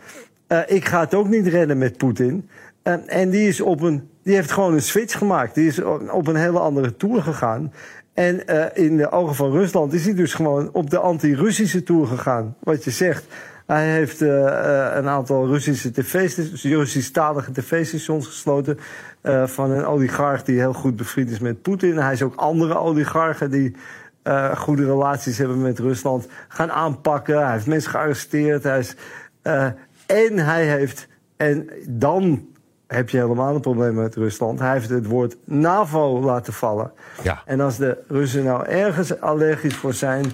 Uh, ik ga het ook niet redden met Poetin. Uh, en die, is op een, die heeft gewoon een switch gemaakt. Die is op een hele andere tour gegaan. En uh, in de ogen van Rusland is hij dus gewoon op de anti-Russische tour gegaan. Wat je zegt. Hij heeft een aantal Russische tv-stations, Russisch-talige tv-stations gesloten. Uh, van een oligarch die heel goed bevriend is met Poetin. Hij is ook andere oligarchen die uh, goede relaties hebben met Rusland gaan aanpakken. Hij heeft mensen gearresteerd. Hij is, uh, en hij heeft, en dan heb je helemaal een probleem met Rusland. Hij heeft het woord NAVO laten vallen. Ja. En als de Russen nou ergens allergisch voor zijn,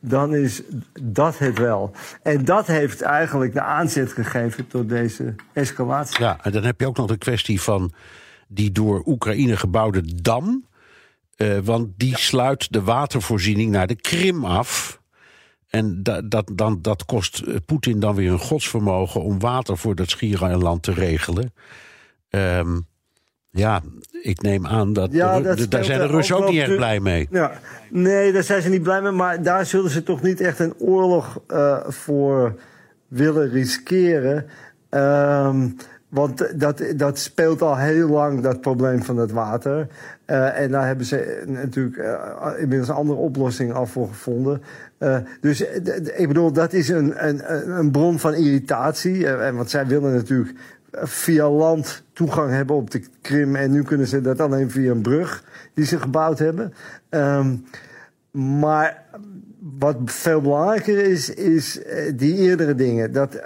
dan is dat het wel. En dat heeft eigenlijk de aanzet gegeven tot deze escalatie. Ja, en dan heb je ook nog de kwestie van die door Oekraïne gebouwde dam. Uh, want die ja. sluit de watervoorziening naar de Krim af. En dat, dat, dan, dat kost Poetin dan weer een godsvermogen om water voor dat schiereiland te regelen. Um, ja, ik neem aan dat, ja, de, dat daar zijn de Russen ook, niet erg blij mee. Ja, nee, daar zijn ze niet blij mee. Maar daar zullen ze toch niet echt een oorlog uh, voor willen riskeren. Um, want dat, dat speelt al heel lang, dat probleem van het water. Uh, en daar hebben ze natuurlijk uh, inmiddels een andere oplossing al voor gevonden. Dus ik bedoel, dat is een, een, een bron van irritatie. en want zij willen natuurlijk via land toegang hebben op de Krim. En nu kunnen ze dat alleen via een brug die ze gebouwd hebben. Um, maar wat veel belangrijker is, is die eerdere dingen. Dat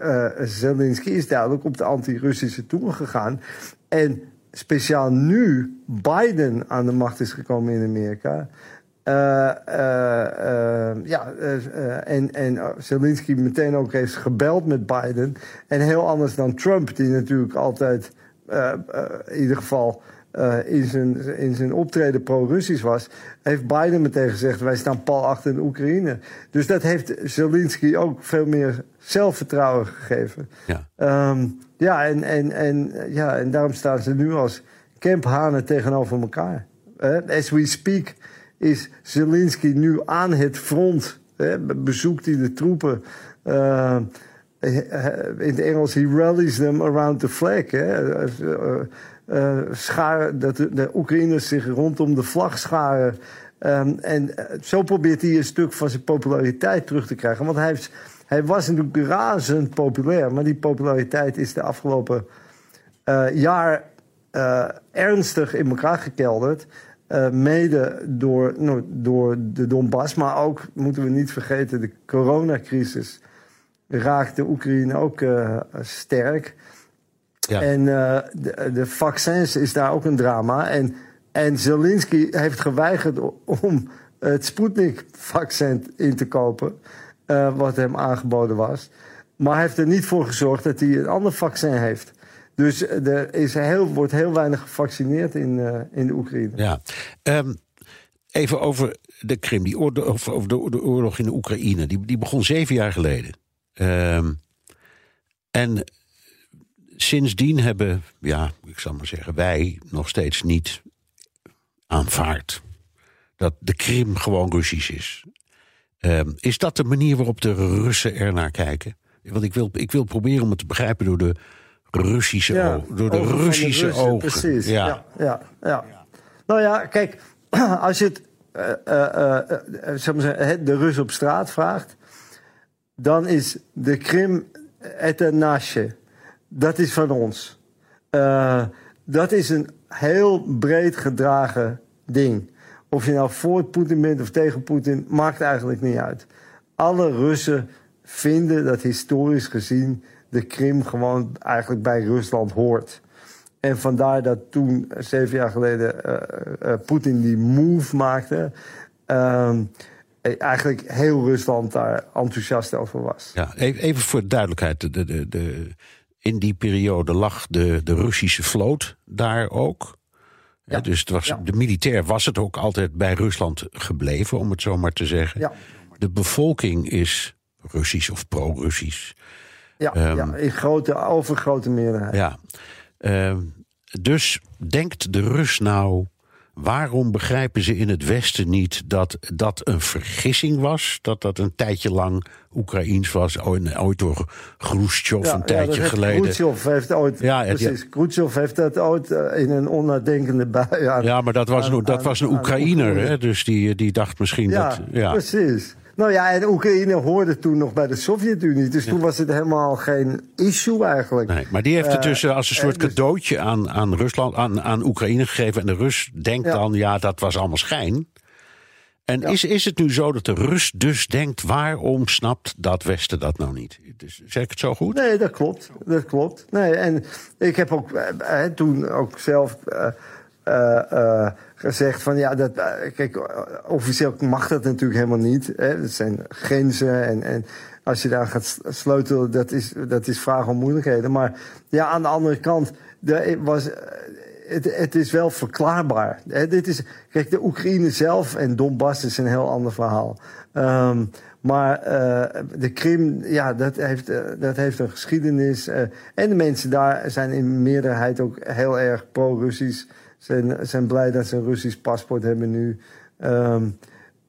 uh, Zelensky is duidelijk op de anti-Russische toer gegaan. En speciaal nu Biden aan de macht is gekomen in Amerika. Ja, en, en Zelensky meteen ook heeft gebeld met Biden. En heel anders dan Trump, die natuurlijk altijd in ieder geval in, zijn, in zijn optreden pro-Russisch was, heeft Biden meteen gezegd: wij staan pal achter de Oekraïne. Dus dat heeft Zelensky ook veel meer zelfvertrouwen gegeven. Ja, um, ja, en, en, en, ja, en daarom staan ze nu als kemphanen tegenover elkaar. as we speak is Zelensky nu aan het front. bezoekt hij de troepen. In het Engels, he rallies them around the flag. Hè. Uh, uh, schaar, dat de, Oekraïners zich rondom de vlag scharen. Um, en zo probeert hij een stuk van zijn populariteit terug te krijgen. Want hij, heeft, hij was natuurlijk razend populair. Maar die populariteit is de afgelopen jaar ernstig in elkaar gekelderd. Uh, mede door, nou, door de Donbass, maar ook, moeten we niet vergeten, de coronacrisis raakte Oekraïne ook uh, sterk. Ja. En uh, de, de, vaccins is daar ook een drama. En, en Zelensky heeft geweigerd om het Sputnik-vaccin in te kopen, wat hem aangeboden was. Maar hij heeft er niet voor gezorgd dat hij een ander vaccin heeft. Dus er is heel, wordt heel weinig gevaccineerd in, uh, in de Oekraïne. Ja. Um, even over de Krim, die oorlog, over de, de, oorlog in de Oekraïne. Die, die begon zeven jaar geleden. Um, en sindsdien hebben, ja, ik zal maar zeggen, wij nog steeds niet aanvaard dat de Krim gewoon Russisch is. Ehm, is dat de manier waarop de Russen ernaar kijken? Want ik wil, ik wil proberen om het te begrijpen door de Russische, Ja, ogen, door de ogen van de Russische Russen, ogen. Precies. Ja. Ja. Ja, ja, Nou ja, kijk, als je het, zeg maar zeggen, hè, de Rus op straat vraagt, dan is de Krim het nasje. Dat is van ons. Eh, dat is een heel breed gedragen ding. Of je nou voor Poetin bent of tegen Poetin, maakt eigenlijk niet uit. Alle Russen vinden dat historisch gezien de Krim gewoon eigenlijk bij Rusland hoort. En vandaar dat toen, zeven jaar geleden, eh, eh, Poetin die move maakte. eh, eigenlijk heel Rusland daar enthousiast over was. Ja, even, voor de duidelijkheid. De, de, de, in die periode lag de, de Russische vloot daar ook. Ja. Dus het was, Ja. de militair was het ook altijd bij Rusland gebleven, om het zo maar te zeggen. Ja. De bevolking is Russisch of pro-Russisch. Ja, Ehm, ja in grote, overgrote meerderheid. Ja. Ehm, dus denkt de Rus nou. Waarom begrijpen ze in het Westen niet dat dat een vergissing was? Dat dat een tijdje lang Oekraïens was, ooit door Khrushchev een tijdje heeft geleden. Khrushchev heeft ooit, Ja, het- precies, Khrushchev heeft dat ooit eh, in een onnadenkende bui aan. Ja, maar dat was, aan- een, dat aan- was een Oekraïner, Oekraïne. hè? dus die, die dacht misschien Ja, dat. Ja. precies. Nou ja, en Oekraïne hoorde toen nog bij de Sovjet-Unie. Dus toen was het helemaal geen issue eigenlijk. Nee, maar die heeft het Eh, dus eh, als een soort dus- cadeautje aan, aan Rusland, aan, aan Oekraïne gegeven. En de Rus denkt Ja. dan, ja, dat was allemaal schijn. En is, is het nu zo dat de Rus dus denkt, waarom snapt dat Westen dat nou niet? Dus, zeg ik het zo goed? Nee, dat klopt. Dat klopt. Nee, en ik heb ook eh, toen ook zelf eh, eh, eh, gezegd van ja, dat, eh, kijk, officieel mag dat natuurlijk helemaal niet. Hè. Zijn grenzen en, en als je daar gaat sleutelen, dat is, dat is vragen om moeilijkheden. Maar ja, aan de andere kant, was, het, het is wel verklaarbaar. Dit is, kijk, de Oekraïne zelf en Donbass is een heel ander verhaal. Ehm, maar de Krim, ja, dat heeft, dat heeft een geschiedenis. en de mensen daar zijn in meerderheid ook heel erg pro-Russisch. Zijn, zijn blij dat ze een Russisch paspoort hebben nu. Ehm,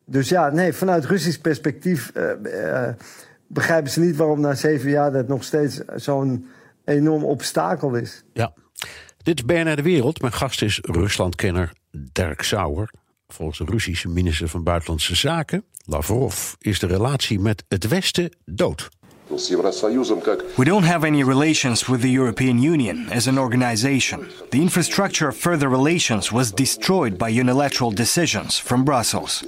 dus ja, nee, vanuit Russisch perspectief eh, eh, begrijpen ze niet waarom na zeven jaar dat nog steeds zo'n enorm obstakel is. Ja. Dit is BNR De Wereld. Mijn gast is Ruslandkenner Dirk Sauer. Volgens de Russische minister van Buitenlandse Zaken, Lavrov, is de relatie met het Westen dood. We don't have any relations with the European Union as an organization. The infrastructure of further relations was destroyed by unilateral decisions from Brussels.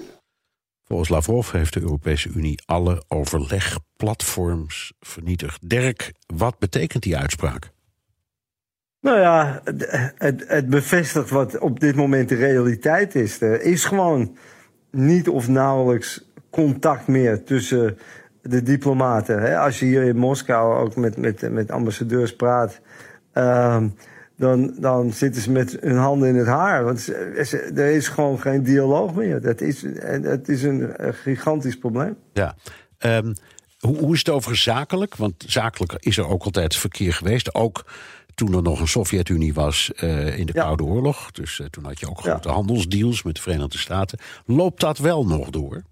Volgens Lavrov heeft de Europese Unie alle overlegplatforms vernietigd. Dirk, wat betekent die uitspraak? Nou ja, het, het, het bevestigt wat op dit moment de realiteit is. Er is gewoon niet of nauwelijks contact meer tussen de diplomaten. Hè? Als je hier in Moskou ook met, met, met ambassadeurs praat, ehm, dan, dan zitten ze met hun handen in het haar. Want ze- ze- er is gewoon geen dialoog meer. Dat is, en het is een, gigantisch probleem. Ja. Ehm, hoe, hoe is het over zakelijk? Want zakelijk is er ook altijd verkeer geweest. Ook toen er nog een Sovjet-Unie was eh, in de Ja. Koude Oorlog. Dus eh, toen had je ook Ja. grote handelsdeals met de Verenigde Staten. Loopt dat wel nog door?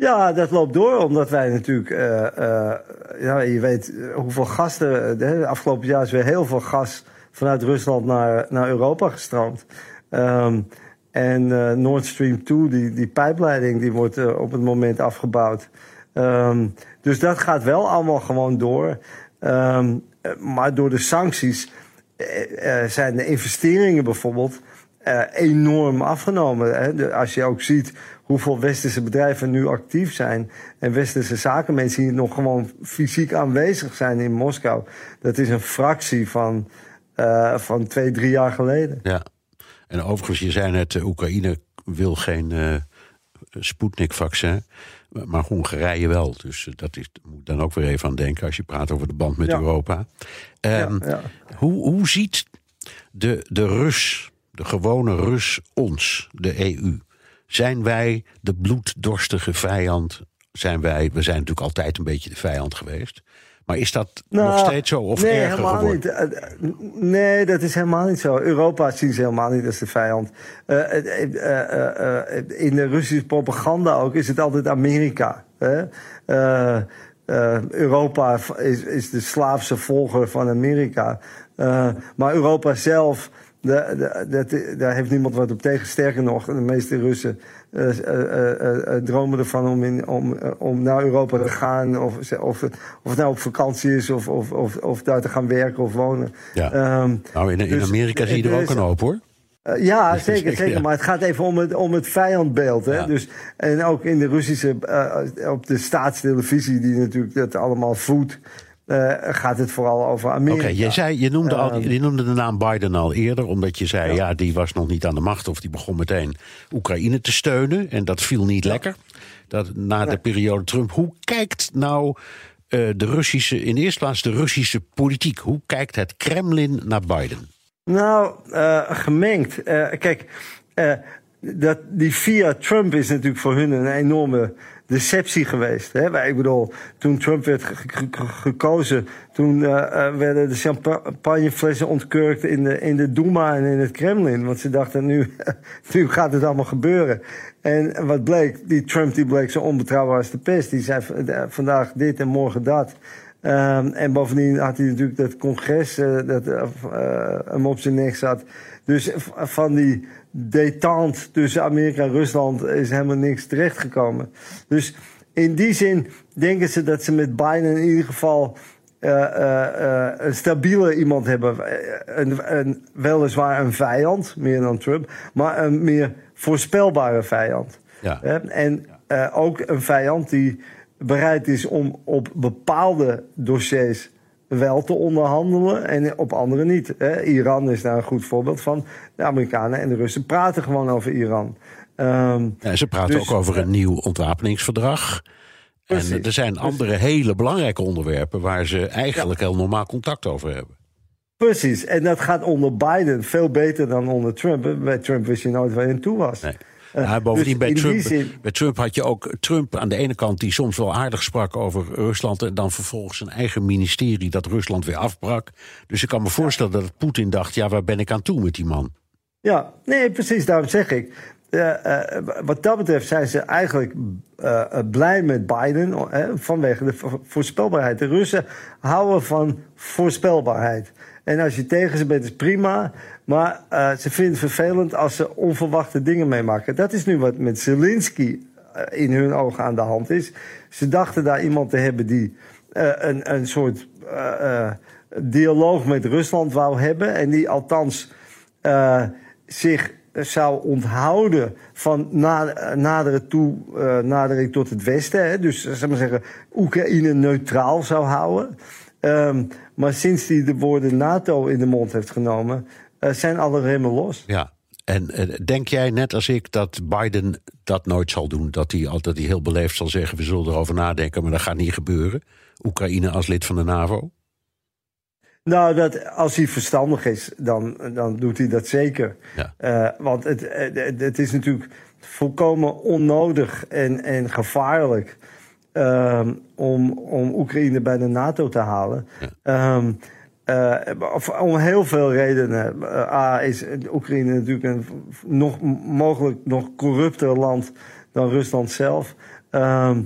Ja, dat loopt door, omdat wij natuurlijk, eh, eh, ja, je weet eh, hoeveel gasten, de afgelopen jaar is weer heel veel gas vanuit Rusland naar, naar Europa gestroomd. Ehm, en Nord Stream 2, die, die pijpleiding, die wordt op het moment afgebouwd. Ehm, dus dat gaat wel allemaal gewoon door. Ehm, eh, maar door de sancties zijn de investeringen bijvoorbeeld enorm afgenomen. Hè. Als je ook ziet hoeveel westerse bedrijven nu actief zijn en westerse zakenmensen die nog gewoon fysiek aanwezig zijn in Moskou, dat is een fractie van, eh, van twee, drie jaar geleden. Ja. En overigens, je zei net, eh, Oekraïne wil geen eh Sputnik-vaccin. Maar Hongarije wel. Dus dat is, moet dan ook weer even aan denken als je praat over de band met Ja. Europa. Ehm, ja. Hoe, hoe ziet de, de Rus, de gewone Rus, ons, de EU? Zijn wij de bloeddorstige vijand? Zijn wij, we zijn natuurlijk altijd een beetje de vijand geweest. Maar is dat nog Nou, steeds zo of nee, erger helemaal geworden? niet. Eh, eh, Nee, dat is helemaal niet zo. Europa zien ze helemaal niet als de vijand. Eh, in de Russische propaganda ook is het altijd Amerika. Hè? Europa is, is de slaafse volger van Amerika. Maar Europa zelf, de, de, dat- daar heeft niemand wat op tegen. Sterker nog, de meeste Russen eh, eh, eh, dromen ervan om, in, om, om naar Europa te gaan. Of, of, het- of het nou op vakantie is, of, of, of, of daar te gaan werken of wonen. Ja. Ehm, nou, in, in dus Amerika zie je er ook een hoop hoor. ja, Dus zeker, zeker. ja. Maar het gaat even om het, om het vijandbeeld. Hè? Ja. Dus, en ook in de Russische, op de staatstelevisie, die natuurlijk dat allemaal voedt, eh, gaat het vooral over Oké, Amerika. je, zei, je, noemde al, Ehm. je noemde de naam Biden al eerder, omdat je zei, ja. die was nog niet aan de macht of die begon meteen Oekraïne te steunen. En dat viel niet lekker. Dat, na de periode Trump. Hoe kijkt nou eh, de Russische, in de eerste plaats de Russische politiek, hoe kijkt het Kremlin naar Biden? Nou, eh, gemengd. Eh, kijk, eh, dat, die via Trump is natuurlijk voor hun een enorme deceptie geweest. Hè? Ik bedoel, toen Trump werd ge- ge- ge- gekozen, toen eh, eh, werden de champagneflessen ontkurkt in de, in de Duma en in het Kremlin. Want ze dachten, nu, nu gaat het allemaal gebeuren. En wat bleek, die Trump die bleek zo onbetrouwbaar als de pest. Die zei vandaag dit en morgen dat. Ehm, en bovendien had hij natuurlijk dat congres eh, dat hem op zijn nek zat. Dus van die detente tussen Amerika en Rusland is helemaal niks terechtgekomen. Dus in die zin denken ze dat ze met Biden in ieder geval eh, eh, eh, een stabiele iemand hebben. Een, een, weliswaar een vijand, meer dan Trump, maar een meer voorspelbare vijand. Ja. En ook een vijand die bereid is om op bepaalde dossiers wel te onderhandelen en op andere niet. Hè? Iran is daar een goed voorbeeld van. De Amerikanen en de Russen praten gewoon over Iran. Ehm, Ja, ze praten Dus, ook over een nieuw ontwapeningsverdrag. En er zijn andere hele belangrijke onderwerpen waar ze eigenlijk heel normaal contact over hebben. precies, en dat gaat onder Biden veel beter dan onder Trump. Bij Trump wist je nooit waar je aan toe was. Nee. Eh, Ja, bovendien, dus bij, Trump, zin- bij Trump had je ook Trump aan de ene kant die soms wel aardig sprak over Rusland. En dan vervolgens zijn eigen ministerie dat Rusland weer afbrak. Dus ik kan me voorstellen dat Poetin dacht: ja, waar ben ik aan toe met die man? Ja, nee, precies, daarom zeg ik. Eh, wat dat betreft zijn ze eigenlijk eh, eh, blij met Biden vanwege de vo- voorspelbaarheid. De Russen houden van voorspelbaarheid. En als je tegen ze bent, is prima. Maar ze vinden het vervelend als ze onverwachte dingen meemaken. Dat is nu wat met Zelensky in hun ogen aan de hand is. Ze dachten daar iemand te hebben die een, een soort dialoog met Rusland wou hebben. En die althans zich zou onthouden van na, nadere toe, eh, tot het Westen. Hè? Dus zeg maar zeggen, Oekraïne neutraal zou houden. Ehm, maar sinds hij de woorden NATO in de mond heeft genomen, eh, zijn alle remmen los. Ja. En eh, denk jij net als ik dat Biden dat nooit zal doen? Dat hij altijd heel beleefd zal zeggen: we zullen erover nadenken, maar dat gaat niet gebeuren. Oekraïne als lid van de NAVO? Nou, dat, als hij verstandig is, dan, dan doet hij dat zeker. Ja. Eh, want het, het, het is natuurlijk volkomen onnodig en, en gevaarlijk ehm, om, om Oekraïne bij de NATO te halen. Ehm, eh, of- om heel veel redenen. Eh, A, is Oekraïne natuurlijk een nog, mogelijk nog corrupter land dan Rusland zelf. Ehm,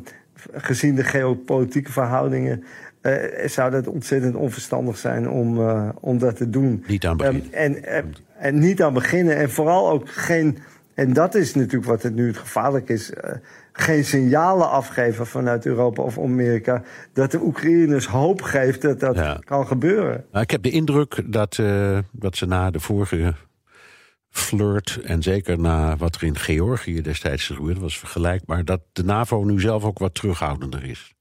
gezien de geopolitieke verhoudingen. Eh, zou dat ontzettend onverstandig zijn om, eh, om dat te doen. Niet aan beginnen. Ehm, en, en, en niet aan beginnen. En vooral ook geen. En dat is natuurlijk wat het nu het gevaarlijk is. eh, geen signalen afgeven vanuit Europa of Amerika. dat de Oekraïners hoop geeft dat dat Ja. kan gebeuren. Nou, ik heb de indruk dat, eh, dat ze na de vorige flirt... en zeker na wat er in Georgië destijds gebeurde... was vergelijkbaar, dat de NAVO nu zelf ook wat terughoudender is.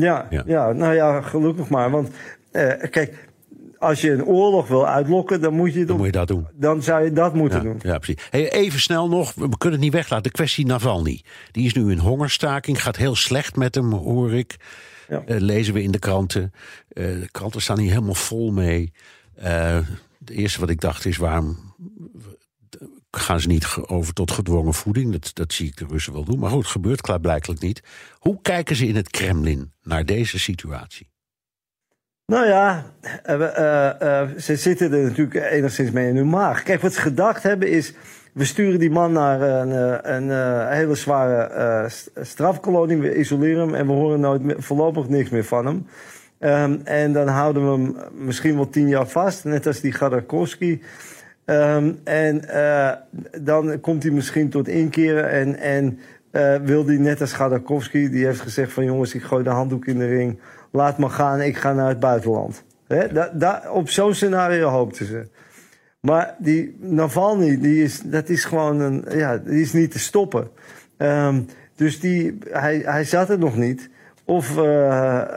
Ja, Ja. ja. nou ja, gelukkig maar. Want eh, kijk, als je een oorlog wil uitlokken, dan moet je, Dan moet je dat doen. dan zou je dat moeten Ja, doen. ja, precies. Hey, even snel nog, we kunnen het niet weglaten. De kwestie Navalny. Die is nu in hongerstaking. Gaat heel slecht met hem, hoor ik. Ja. Eh, lezen we in de kranten. Eh, de kranten staan hier helemaal vol mee. Het eerste wat ik dacht is: waarom gaan ze niet over tot gedwongen voeding? Dat, dat zie ik de Russen wel doen. Maar goed, het gebeurt klaarblijkelijk niet. Hoe kijken ze in het Kremlin naar deze situatie? Nou ja, ze zitten er natuurlijk enigszins mee in hun maag. Kijk, wat ze gedacht hebben is we sturen die man naar een, een, hele zware strafkolonie. We isoleren hem en we horen nooit meer, voorlopig niks meer van hem. Um, en dan houden we hem misschien wel tien jaar vast, net als die Gadarkovsky. Um, en uh, dan komt hij misschien tot inkeren en, en uh, wil hij net als Gadarkovsky, die heeft gezegd van jongens, ik gooi de handdoek in de ring. Laat me gaan, ik ga naar het buitenland. He, da, da, op zo'n scenario hoopten ze. Maar die Navalny, die is, dat is gewoon een, ja, die is niet te stoppen. Um, dus die, hij, hij zat er nog niet. Of uh,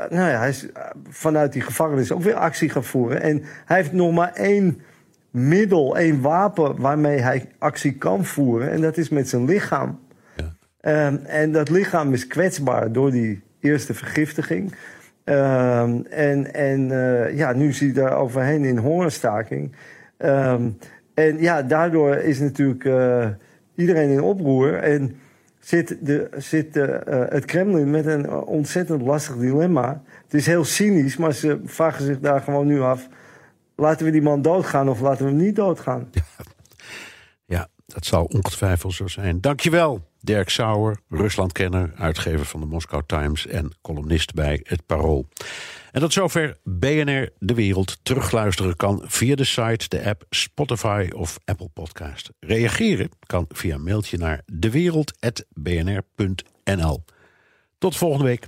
nou ja, hij is vanuit die gevangenis ook weer actie gaan voeren. En hij heeft nog maar één middel, één wapen waarmee hij actie kan voeren. En dat is met zijn lichaam. Ja. Um, en dat lichaam is kwetsbaar door die eerste vergiftiging. Um, en en uh, ja, nu zie je daar overheen in hongerstaking. Um, en ja, daardoor is natuurlijk uh, iedereen in oproer. En zit, de, zit uh, het Kremlin met een ontzettend lastig dilemma. Het is heel cynisch, maar ze vragen zich daar gewoon nu af... laten we die man doodgaan of laten we hem niet doodgaan? Ja, dat zal ongetwijfeld zo zijn. Dankjewel, Dirk Sauer, Ruslandkenner, uitgever van de Moscow Times... en columnist bij Het Parool. En tot zover BNR De Wereld. Terugluisteren kan via de site, de app, Spotify of Apple Podcast. Reageren kan via een mailtje naar dewereld.bnr.nl. Tot volgende week.